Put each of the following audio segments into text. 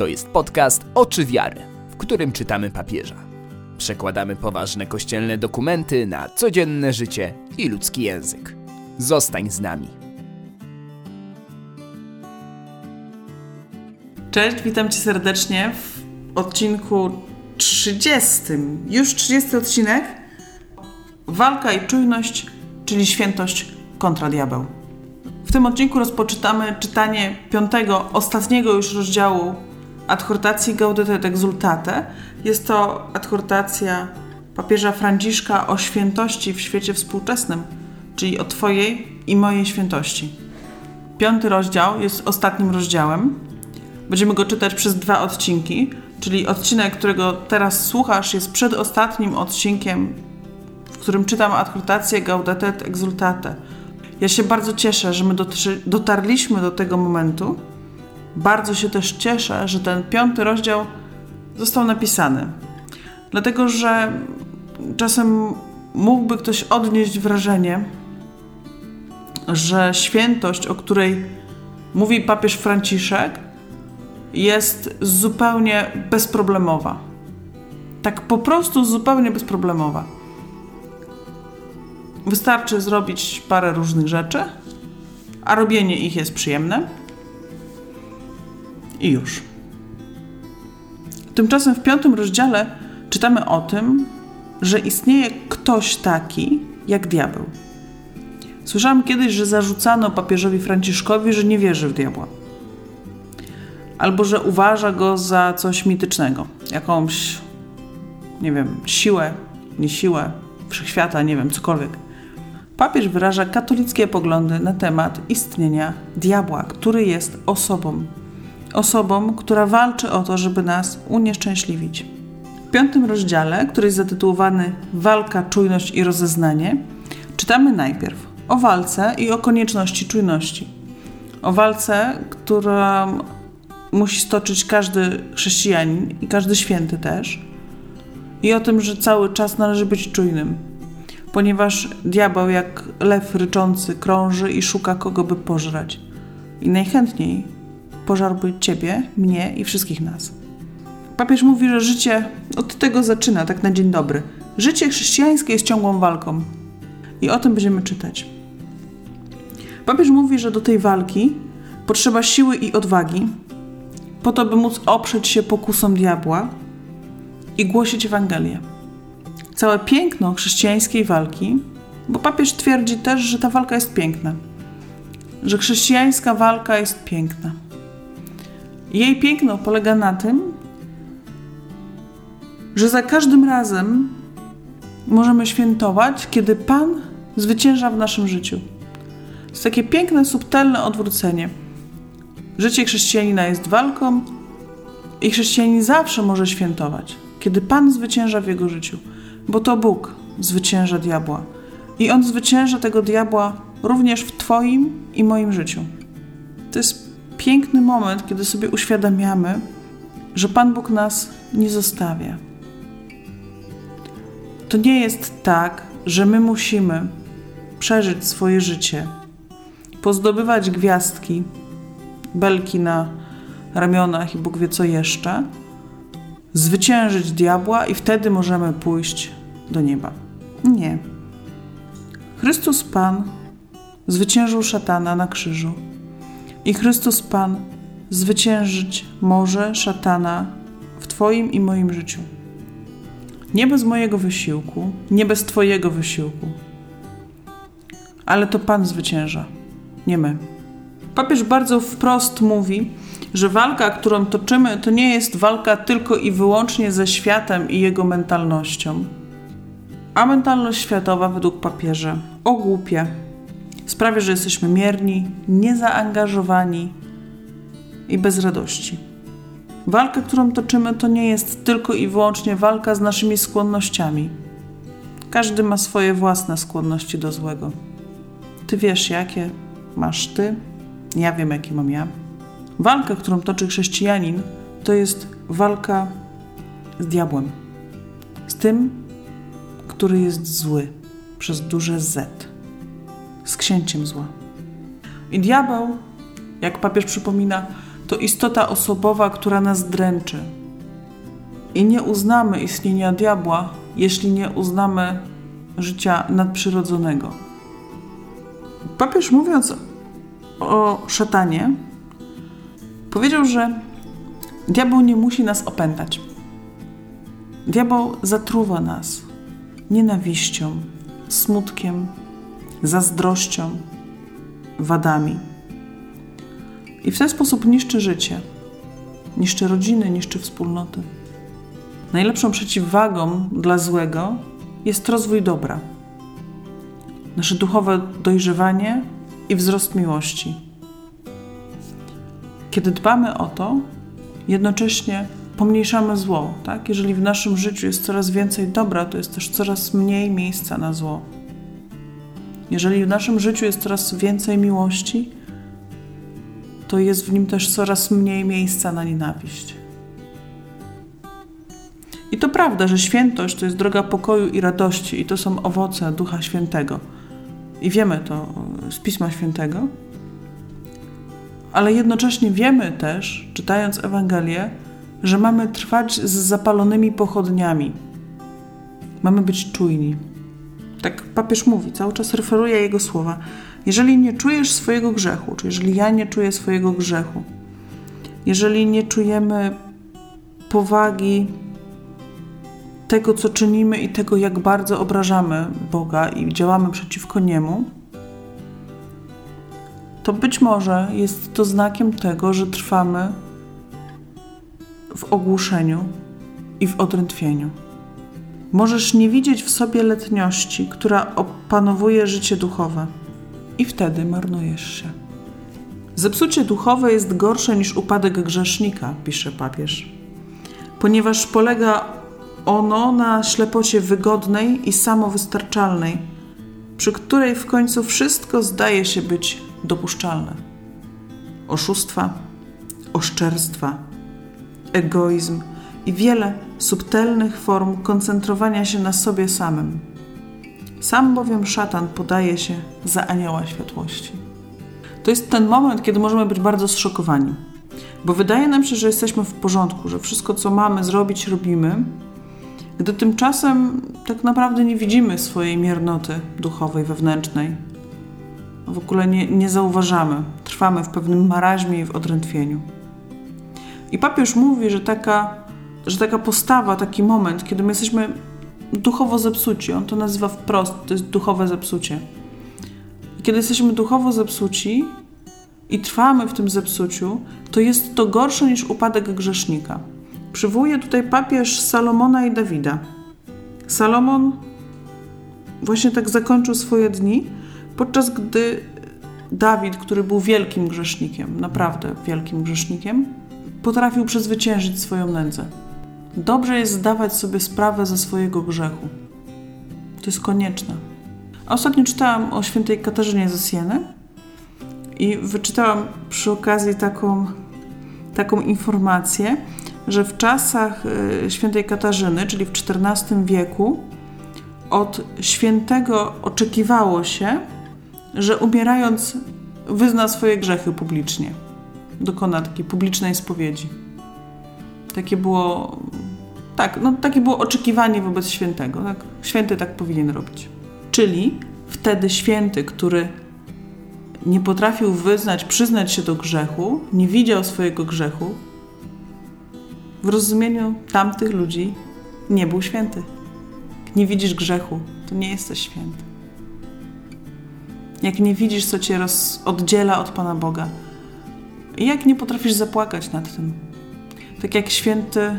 To jest podcast Oczy Wiary, w którym czytamy papieża. Przekładamy poważne kościelne dokumenty na codzienne życie i ludzki język. Zostań z nami. Cześć, witam Cię serdecznie w odcinku 30. Już 30 odcinek. Walka i czujność, czyli świętość kontra diabeł. W tym odcinku rozpoczynamy czytanie piątego, ostatniego już rozdziału adhortacji Gaudete et Exultate. Jest to adhortacja papieża Franciszka o świętości w świecie współczesnym, czyli o Twojej i mojej świętości. Piąty rozdział jest ostatnim rozdziałem. Będziemy go czytać przez dwa odcinki, czyli odcinek, którego teraz słuchasz, jest przedostatnim odcinkiem, w którym czytam adhortację Gaudete et Exultate. Ja się bardzo cieszę, że my dotarliśmy do tego momentu. Bardzo się też cieszę, że ten piąty rozdział został napisany. Dlatego, że czasem mógłby ktoś odnieść wrażenie, że świętość, o której mówi papież Franciszek, jest zupełnie bezproblemowa. Tak po prostu zupełnie bezproblemowa. Wystarczy zrobić parę różnych rzeczy, a robienie ich jest przyjemne. I już. Tymczasem w piątym rozdziale czytamy o tym, że istnieje ktoś taki jak diabeł. Słyszałam kiedyś, że zarzucano papieżowi Franciszkowi, że nie wierzy w diabła. Albo że uważa go za coś mitycznego, jakąś, nie wiem, siłę, nie siłę, wszechświata, nie wiem, cokolwiek papież wyraża katolickie poglądy na temat istnienia diabła, który jest osobą. Osobą, która walczy o to, żeby nas unieszczęśliwić. W piątym rozdziale, który jest zatytułowany Walka, czujność i rozeznanie, czytamy najpierw o walce i o konieczności czujności. O walce, którą musi stoczyć każdy chrześcijanin i każdy święty też. I o tym, że cały czas należy być czujnym, ponieważ diabeł jak lew ryczący krąży i szuka kogo by pożreć. I najchętniej pożarłby ciebie, mnie i wszystkich nas. Papież mówi, że życie od tego zaczyna, tak na dzień dobry. Życie chrześcijańskie jest ciągłą walką. I o tym będziemy czytać. Papież mówi, że do tej walki potrzeba siły i odwagi, po to, by móc oprzeć się pokusom diabła i głosić Ewangelię całe piękno chrześcijańskiej walki, bo papież twierdzi też, że ta walka jest piękna, że chrześcijańska walka jest piękna. Jej piękno polega na tym, że za każdym razem możemy świętować, kiedy Pan zwycięża w naszym życiu. To jest takie piękne, subtelne odwrócenie. Życie chrześcijanina jest walką i chrześcijanin zawsze może świętować, kiedy Pan zwycięża w jego życiu bo to Bóg zwycięża diabła. I on zwycięża tego diabła również w Twoim i moim życiu. To jest piękny moment, kiedy sobie uświadamiamy, że Pan Bóg nas nie zostawia. To nie jest tak, że my musimy przeżyć swoje życie, pozdobywać gwiazdki, belki na ramionach i Bóg wie co jeszcze, zwyciężyć diabła i wtedy możemy pójść do nieba. Nie. Chrystus Pan zwyciężył szatana na krzyżu. I Chrystus Pan zwyciężyć może szatana w Twoim i moim życiu. Nie bez mojego wysiłku, nie bez Twojego wysiłku. Ale to Pan zwycięża, nie my. Papież bardzo wprost mówi, że walka, którą toczymy, to nie jest walka tylko i wyłącznie ze światem i jego mentalnością a mentalność światowa według papieża ogłupia, sprawia, że jesteśmy mierni, niezaangażowani i bez radości. Walka, którą toczymy, to nie jest tylko i wyłącznie walka z naszymi skłonnościami. Każdy ma swoje własne skłonności do złego. Ty wiesz, jakie masz ty, ja wiem, jakie mam ja. Walka, którą toczy chrześcijanin, to jest walka z diabłem. Z tym, który jest zły przez duże Z, z księciem zła. I diabeł, jak papież przypomina, to istota osobowa, która nas dręczy. I nie uznamy istnienia diabła, jeśli nie uznamy życia nadprzyrodzonego. Papież mówiąc o szatanie, powiedział, że diabeł nie musi nas opętać. Diabeł zatruwa nas nienawiścią, smutkiem, zazdrością, wadami. I w ten sposób niszczy życie, niszczy rodziny, niszczy wspólnoty. Najlepszą przeciwwagą dla złego jest rozwój dobra, nasze duchowe dojrzewanie i wzrost miłości. Kiedy dbamy o to, jednocześnie pomniejszamy zło. Tak? Jeżeli w naszym życiu jest coraz więcej dobra, to jest też coraz mniej miejsca na zło. Jeżeli w naszym życiu jest coraz więcej miłości, to jest w nim też coraz mniej miejsca na nienawiść. I to prawda, że świętość to jest droga pokoju i radości, i to są owoce Ducha Świętego. I wiemy to z Pisma Świętego. Ale jednocześnie wiemy też, czytając Ewangelię, że mamy trwać z zapalonymi pochodniami. Mamy być czujni. Tak papież mówi, cały czas referuje jego słowa. Jeżeli nie czujesz swojego grzechu, czy jeżeli ja nie czuję swojego grzechu, jeżeli nie czujemy powagi tego, co czynimy i tego, jak bardzo obrażamy Boga i działamy przeciwko Niemu, to być może jest to znakiem tego, że trwamy w ogłuszeniu i w odrętwieniu. Możesz nie widzieć w sobie letniości, która opanowuje życie duchowe, i wtedy marnujesz się. Zepsucie duchowe jest gorsze niż upadek grzesznika, pisze papież, ponieważ polega ono na ślepocie wygodnej i samowystarczalnej, przy której w końcu wszystko zdaje się być dopuszczalne. Oszustwa, oszczerstwa, egoizm i wiele subtelnych form koncentrowania się na sobie samym. Sam bowiem szatan podaje się za anioła światłości. To jest ten moment, kiedy możemy być bardzo zszokowani, bo wydaje nam się, że jesteśmy w porządku, że wszystko, co mamy zrobić, robimy, gdy tymczasem tak naprawdę nie widzimy swojej miernoty duchowej, wewnętrznej. W ogóle nie, nie zauważamy, trwamy w pewnym maraźmie i w odrętwieniu. I papież mówi, że taka, że taka postawa, taki moment, kiedy my jesteśmy duchowo zepsuci, on to nazywa wprost, to jest duchowe zepsucie. Kiedy jesteśmy duchowo zepsuci i trwamy w tym zepsuciu, to jest to gorsze niż upadek grzesznika. Przywołuje tutaj papież Salomona i Dawida. Salomon właśnie tak zakończył swoje dni, podczas gdy Dawid, który był wielkim grzesznikiem, naprawdę wielkim grzesznikiem, potrafił przezwyciężyć swoją nędzę. Dobrze jest zdawać sobie sprawę ze swojego grzechu. To jest konieczne. Ostatnio czytałam o świętej Katarzynie ze Sieny i wyczytałam przy okazji taką, taką informację, że w czasach y, świętej Katarzyny, czyli w XIV wieku, od świętego oczekiwało się, że umierając wyzna swoje grzechy publicznie dokona takiej publicznej spowiedzi. Takie było, tak, no takie było oczekiwanie wobec świętego. Tak? Święty tak powinien robić. Czyli wtedy święty, który nie potrafił wyznać, przyznać się do grzechu, nie widział swojego grzechu, w rozumieniu tamtych ludzi nie był święty. Jak nie widzisz grzechu, to nie jesteś święty. Jak nie widzisz, co cię roz, oddziela od Pana Boga, jak nie potrafisz zapłakać nad tym? Tak jak święty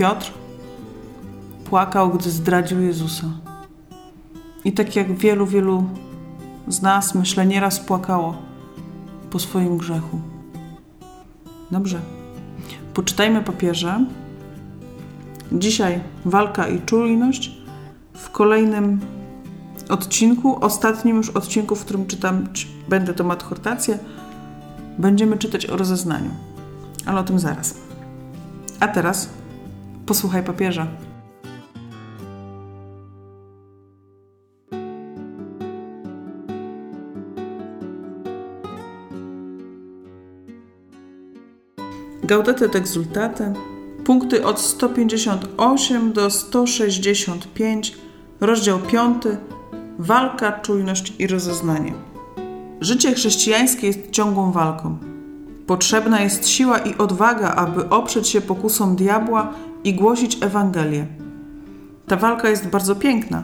Piotr płakał, gdy zdradził Jezusa. I tak jak wielu, wielu z nas, myślę, nieraz płakało po swoim grzechu. Dobrze. Poczytajmy papieże. Dzisiaj walka i czujność. W kolejnym odcinku, ostatnim już odcinku, w którym czytam, będę to adhortację, będziemy czytać o rozeznaniu. Ale o tym zaraz. A teraz posłuchaj papieża. Gaudete et exultate, punkty od 158 do 165, rozdział 5, walka, czujność i rozeznanie. Życie chrześcijańskie jest ciągłą walką. Potrzebna jest siła i odwaga, aby oprzeć się pokusom diabła i głosić Ewangelię. Ta walka jest bardzo piękna,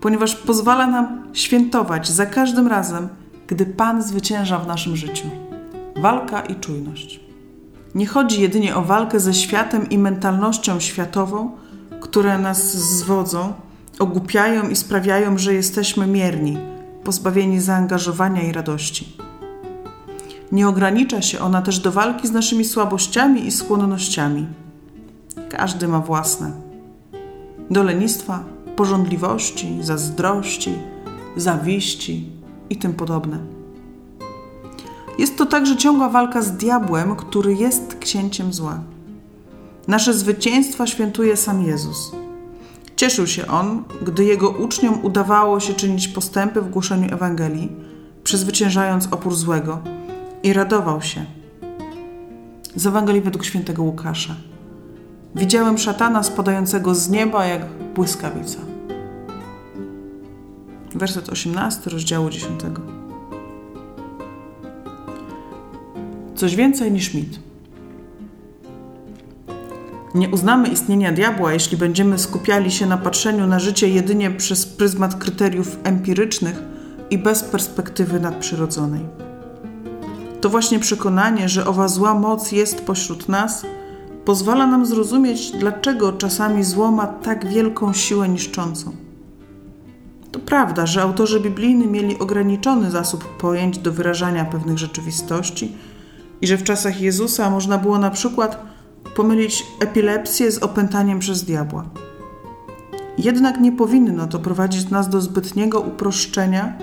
ponieważ pozwala nam świętować za każdym razem, gdy Pan zwycięża w naszym życiu. Walka i czujność. Nie chodzi jedynie o walkę ze światem i mentalnością światową, które nas zwodzą, ogłupiają i sprawiają, że jesteśmy mierni, pozbawieni zaangażowania i radości. Nie ogranicza się ona też do walki z naszymi słabościami i skłonnościami. Każdy ma własne. Do lenistwa, porządliwości, zazdrości, zawiści i tym podobne. Jest to także ciągła walka z diabłem, który jest księciem zła. Nasze zwycięstwa świętuje sam Jezus. Cieszył się on, gdy jego uczniom udawało się czynić postępy w głoszeniu Ewangelii, przezwyciężając opór złego, i radował się. Z Ewangelii według świętego Łukasza. Widziałem szatana spadającego z nieba jak błyskawica. Werset 18 rozdziału 10. Coś więcej niż mit. Nie uznamy istnienia diabła, jeśli będziemy skupiali się na patrzeniu na życie jedynie przez pryzmat kryteriów empirycznych i bez perspektywy nadprzyrodzonej. To właśnie przekonanie, że owa zła moc jest pośród nas, pozwala nam zrozumieć, dlaczego czasami zło ma tak wielką siłę niszczącą. To prawda, że autorzy biblijni mieli ograniczony zasób pojęć do wyrażania pewnych rzeczywistości i że w czasach Jezusa można było na przykład pomylić epilepsję z opętaniem przez diabła. Jednak nie powinno to prowadzić nas do zbytniego uproszczenia,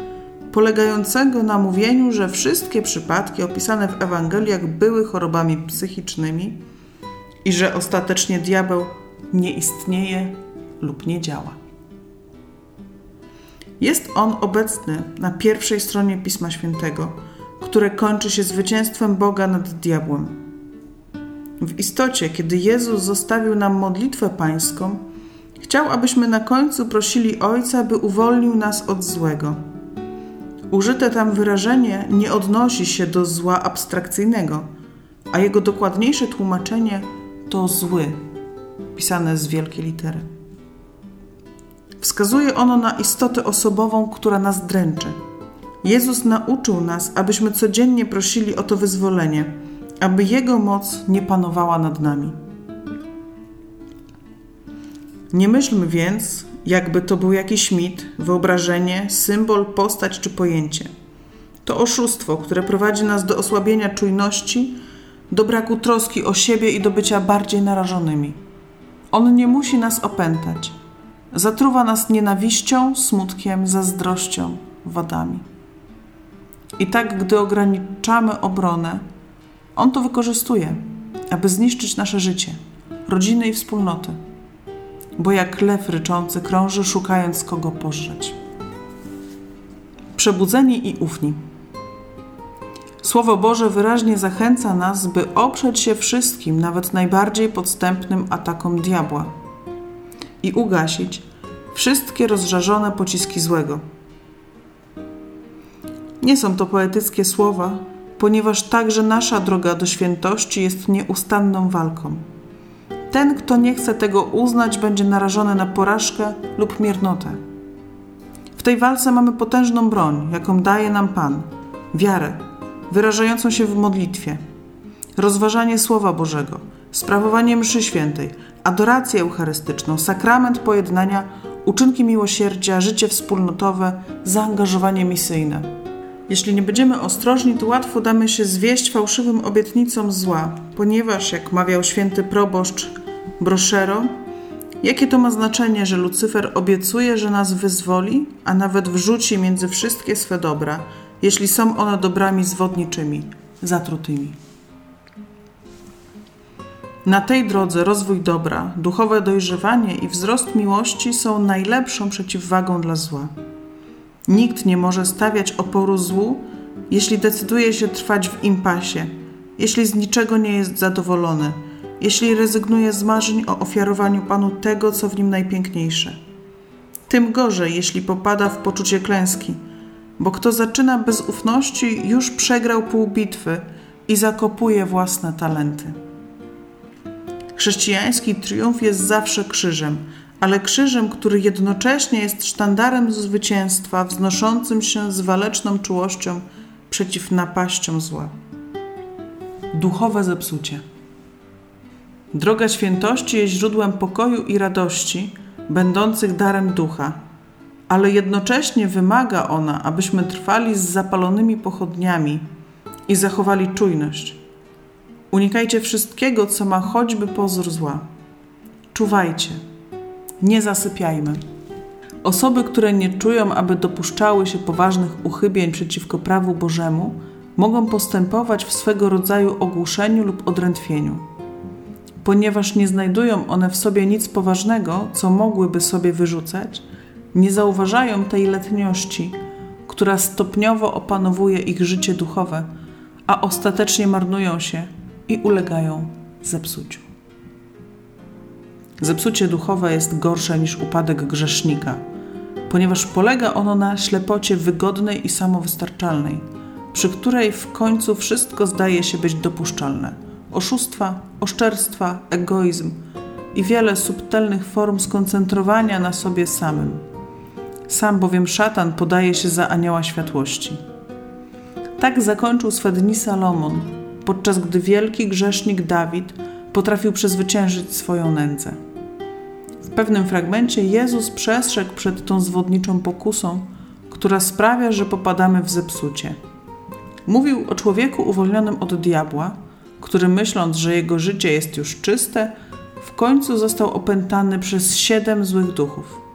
polegającego na mówieniu, że wszystkie przypadki opisane w Ewangeliach były chorobami psychicznymi i że ostatecznie diabeł nie istnieje lub nie działa. Jest on obecny na pierwszej stronie Pisma Świętego, które kończy się zwycięstwem Boga nad diabłem. W istocie, kiedy Jezus zostawił nam modlitwę pańską, chciał, abyśmy na końcu prosili Ojca, by uwolnił nas od złego. Użyte tam wyrażenie nie odnosi się do zła abstrakcyjnego, a jego dokładniejsze tłumaczenie to zły, pisane z wielkiej litery. Wskazuje ono na istotę osobową, która nas dręczy. Jezus nauczył nas, abyśmy codziennie prosili o to wyzwolenie, aby Jego moc nie panowała nad nami. Nie myślmy więc, jakby to był jakiś mit, wyobrażenie, symbol, postać czy pojęcie. To oszustwo, które prowadzi nas do osłabienia czujności, do braku troski o siebie i do bycia bardziej narażonymi. On nie musi nas opętać. Zatruwa nas nienawiścią, smutkiem, zazdrością, wadami. I tak, gdy ograniczamy obronę, on to wykorzystuje, aby zniszczyć nasze życie, rodziny i wspólnoty. Bo jak lew ryczący krąży, szukając kogo pożreć. Przebudzeni i ufni. Słowo Boże wyraźnie zachęca nas, by oprzeć się wszystkim, nawet najbardziej podstępnym atakom diabła i ugasić wszystkie rozżarzone pociski złego. Nie są to poetyckie słowa, ponieważ także nasza droga do świętości jest nieustanną walką. Ten, kto nie chce tego uznać, będzie narażony na porażkę lub miernotę. W tej walce mamy potężną broń, jaką daje nam Pan wiarę, wyrażającą się w modlitwie, rozważanie Słowa Bożego, sprawowanie mszy świętej, adorację eucharystyczną, sakrament pojednania, uczynki miłosierdzia, życie wspólnotowe, zaangażowanie misyjne. Jeśli nie będziemy ostrożni, to łatwo damy się zwieść fałszywym obietnicom zła, ponieważ, jak mawiał święty proboszcz Broszero, jakie to ma znaczenie, że Lucyfer obiecuje, że nas wyzwoli, a nawet wrzuci między wszystkie swe dobra, jeśli są one dobrami zwodniczymi, zatrutymi. Na tej drodze rozwój dobra, duchowe dojrzewanie i wzrost miłości są najlepszą przeciwwagą dla zła. Nikt nie może stawiać oporu złu, jeśli decyduje się trwać w impasie, jeśli z niczego nie jest zadowolony, jeśli rezygnuje z marzeń o ofiarowaniu Panu tego, co w nim najpiękniejsze. Tym gorzej, jeśli popada w poczucie klęski, bo kto zaczyna bez ufności, już przegrał pół bitwy i zakopuje własne talenty. Chrześcijański triumf jest zawsze krzyżem, ale krzyżem, który jednocześnie jest sztandarem zwycięstwa, wznoszącym się z waleczną czułością przeciw napaściom zła. Duchowe zepsucie. Droga świętości jest źródłem pokoju i radości, będących darem ducha, ale jednocześnie wymaga ona, abyśmy trwali z zapalonymi pochodniami i zachowali czujność. Unikajcie wszystkiego, co ma choćby pozór zła. Czuwajcie, nie zasypiajmy. Osoby, które nie czują, aby dopuszczały się poważnych uchybień przeciwko prawu Bożemu, mogą postępować w swego rodzaju ogłuszeniu lub odrętwieniu. Ponieważ nie znajdują one w sobie nic poważnego, co mogłyby sobie wyrzucać, nie zauważają tej letniości, która stopniowo opanowuje ich życie duchowe, a ostatecznie marnują się i ulegają zepsuciu. Zepsucie duchowe jest gorsze niż upadek grzesznika, ponieważ polega ono na ślepocie wygodnej i samowystarczalnej, przy której w końcu wszystko zdaje się być dopuszczalne: oszustwa, oszczerstwa, egoizm i wiele subtelnych form skoncentrowania na sobie samym. Sam bowiem szatan podaje się za anioła światłości. Tak zakończył swe dni Salomon, podczas gdy wielki grzesznik Dawid potrafił przezwyciężyć swoją nędzę. W pewnym fragmencie Jezus przestrzegł przed tą zwodniczą pokusą, która sprawia, że popadamy w zepsucie. Mówił o człowieku uwolnionym od diabła, który myśląc, że jego życie jest już czyste, w końcu został opętany przez siedem złych duchów.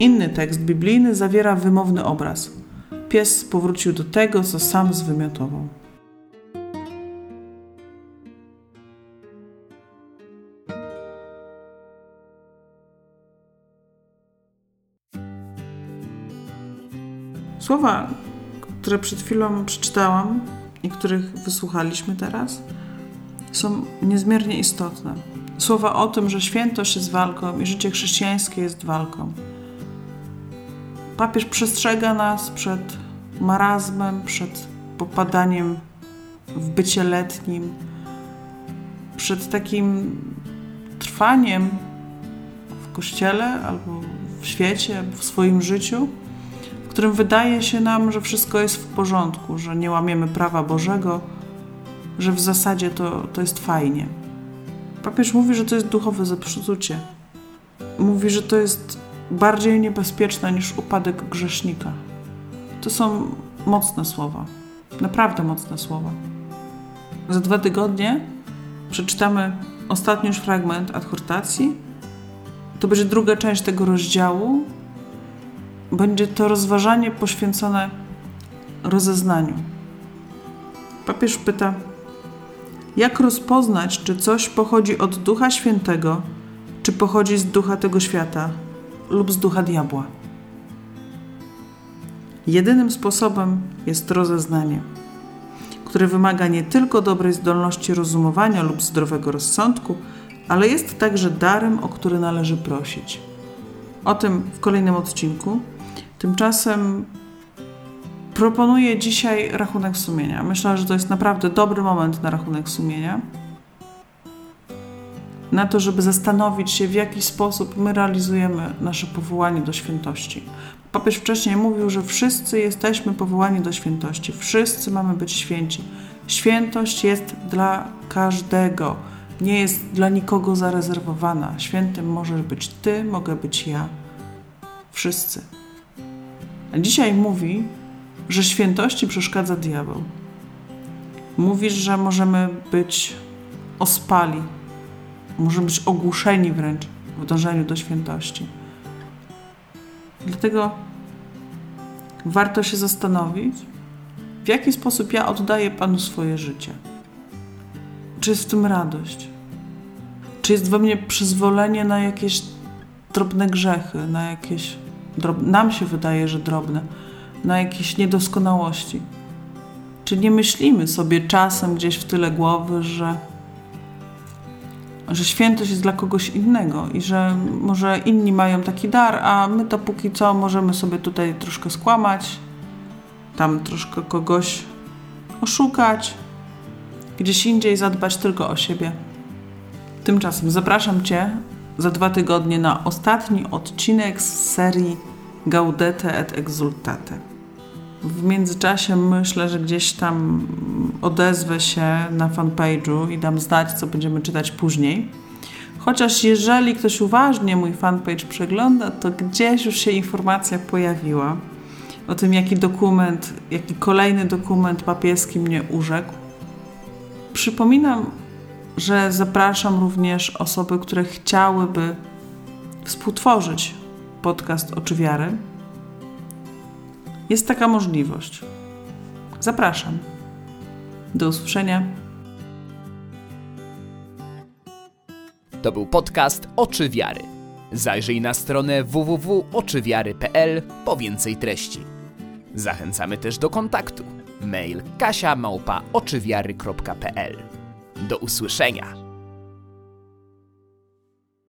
Inny tekst biblijny zawiera wymowny obraz. Pies powrócił do tego, co sam zwymiotował. Słowa, które przed chwilą przeczytałam i których wysłuchaliśmy teraz, są niezmiernie istotne. Słowa o tym, że świętość jest walką i życie chrześcijańskie jest walką. Papież przestrzega nas przed marazmem, przed popadaniem w bycie letnim, przed takim trwaniem w kościele albo w świecie, w swoim życiu którym wydaje się nam, że wszystko jest w porządku, że nie łamiemy prawa Bożego, że w zasadzie to, to jest fajnie. Papież mówi, że to jest duchowe zepsucie. Mówi, że to jest bardziej niebezpieczne niż upadek grzesznika. To są mocne słowa. Naprawdę mocne słowa. Za dwa tygodnie przeczytamy ostatni już fragment adhortacji. To będzie druga część tego rozdziału, będzie to rozważanie poświęcone rozeznaniu. Papież pyta, jak rozpoznać, czy coś pochodzi od Ducha Świętego, czy pochodzi z ducha tego świata lub z ducha diabła? Jedynym sposobem jest rozeznanie, które wymaga nie tylko dobrej zdolności rozumowania lub zdrowego rozsądku, ale jest także darem, o który należy prosić. O tym w kolejnym odcinku. Tymczasem proponuję dzisiaj rachunek sumienia. Myślę, że to jest naprawdę dobry moment na rachunek sumienia. Na to, żeby zastanowić się, w jaki sposób my realizujemy nasze powołanie do świętości. Papież wcześniej mówił, że wszyscy jesteśmy powołani do świętości, wszyscy mamy być święci. Świętość jest dla każdego, nie jest dla nikogo zarezerwowana. Świętym możesz być ty, mogę być ja. Wszyscy. Dzisiaj mówi, że świętości przeszkadza diabeł. Mówi, że możemy być ospali, możemy być ogłuszeni wręcz w dążeniu do świętości. Dlatego warto się zastanowić, w jaki sposób ja oddaję Panu swoje życie. Czy jest w tym radość? Czy jest we mnie przyzwolenie na jakieś drobne grzechy, na jakieś nam się wydaje, że drobne, na jakieś niedoskonałości. Czy nie myślimy sobie czasem gdzieś w tyle głowy, że, że świętość jest dla kogoś innego i że może inni mają taki dar, a my to póki co możemy sobie tutaj troszkę skłamać, tam troszkę kogoś oszukać, gdzieś indziej zadbać tylko o siebie. Tymczasem zapraszam Cię za dwa tygodnie na ostatni odcinek z serii Gaudete et Exultate. W międzyczasie myślę, że gdzieś tam odezwę się na fanpage'u i dam znać, co będziemy czytać później. Chociaż jeżeli ktoś uważnie mój fanpage przegląda, to gdzieś już się informacja pojawiła o tym, jaki dokument, jaki kolejny dokument papieski mnie urzekł. Przypominam, że zapraszam również osoby, które chciałyby współtworzyć podcast Oczy Wiary. Jest taka możliwość. Zapraszam. Do usłyszenia. To był podcast Oczy Wiary. Zajrzyj na stronę www.oczywiary.pl po więcej treści. Zachęcamy też do kontaktu. Mail kasia małpa. Do usłyszenia.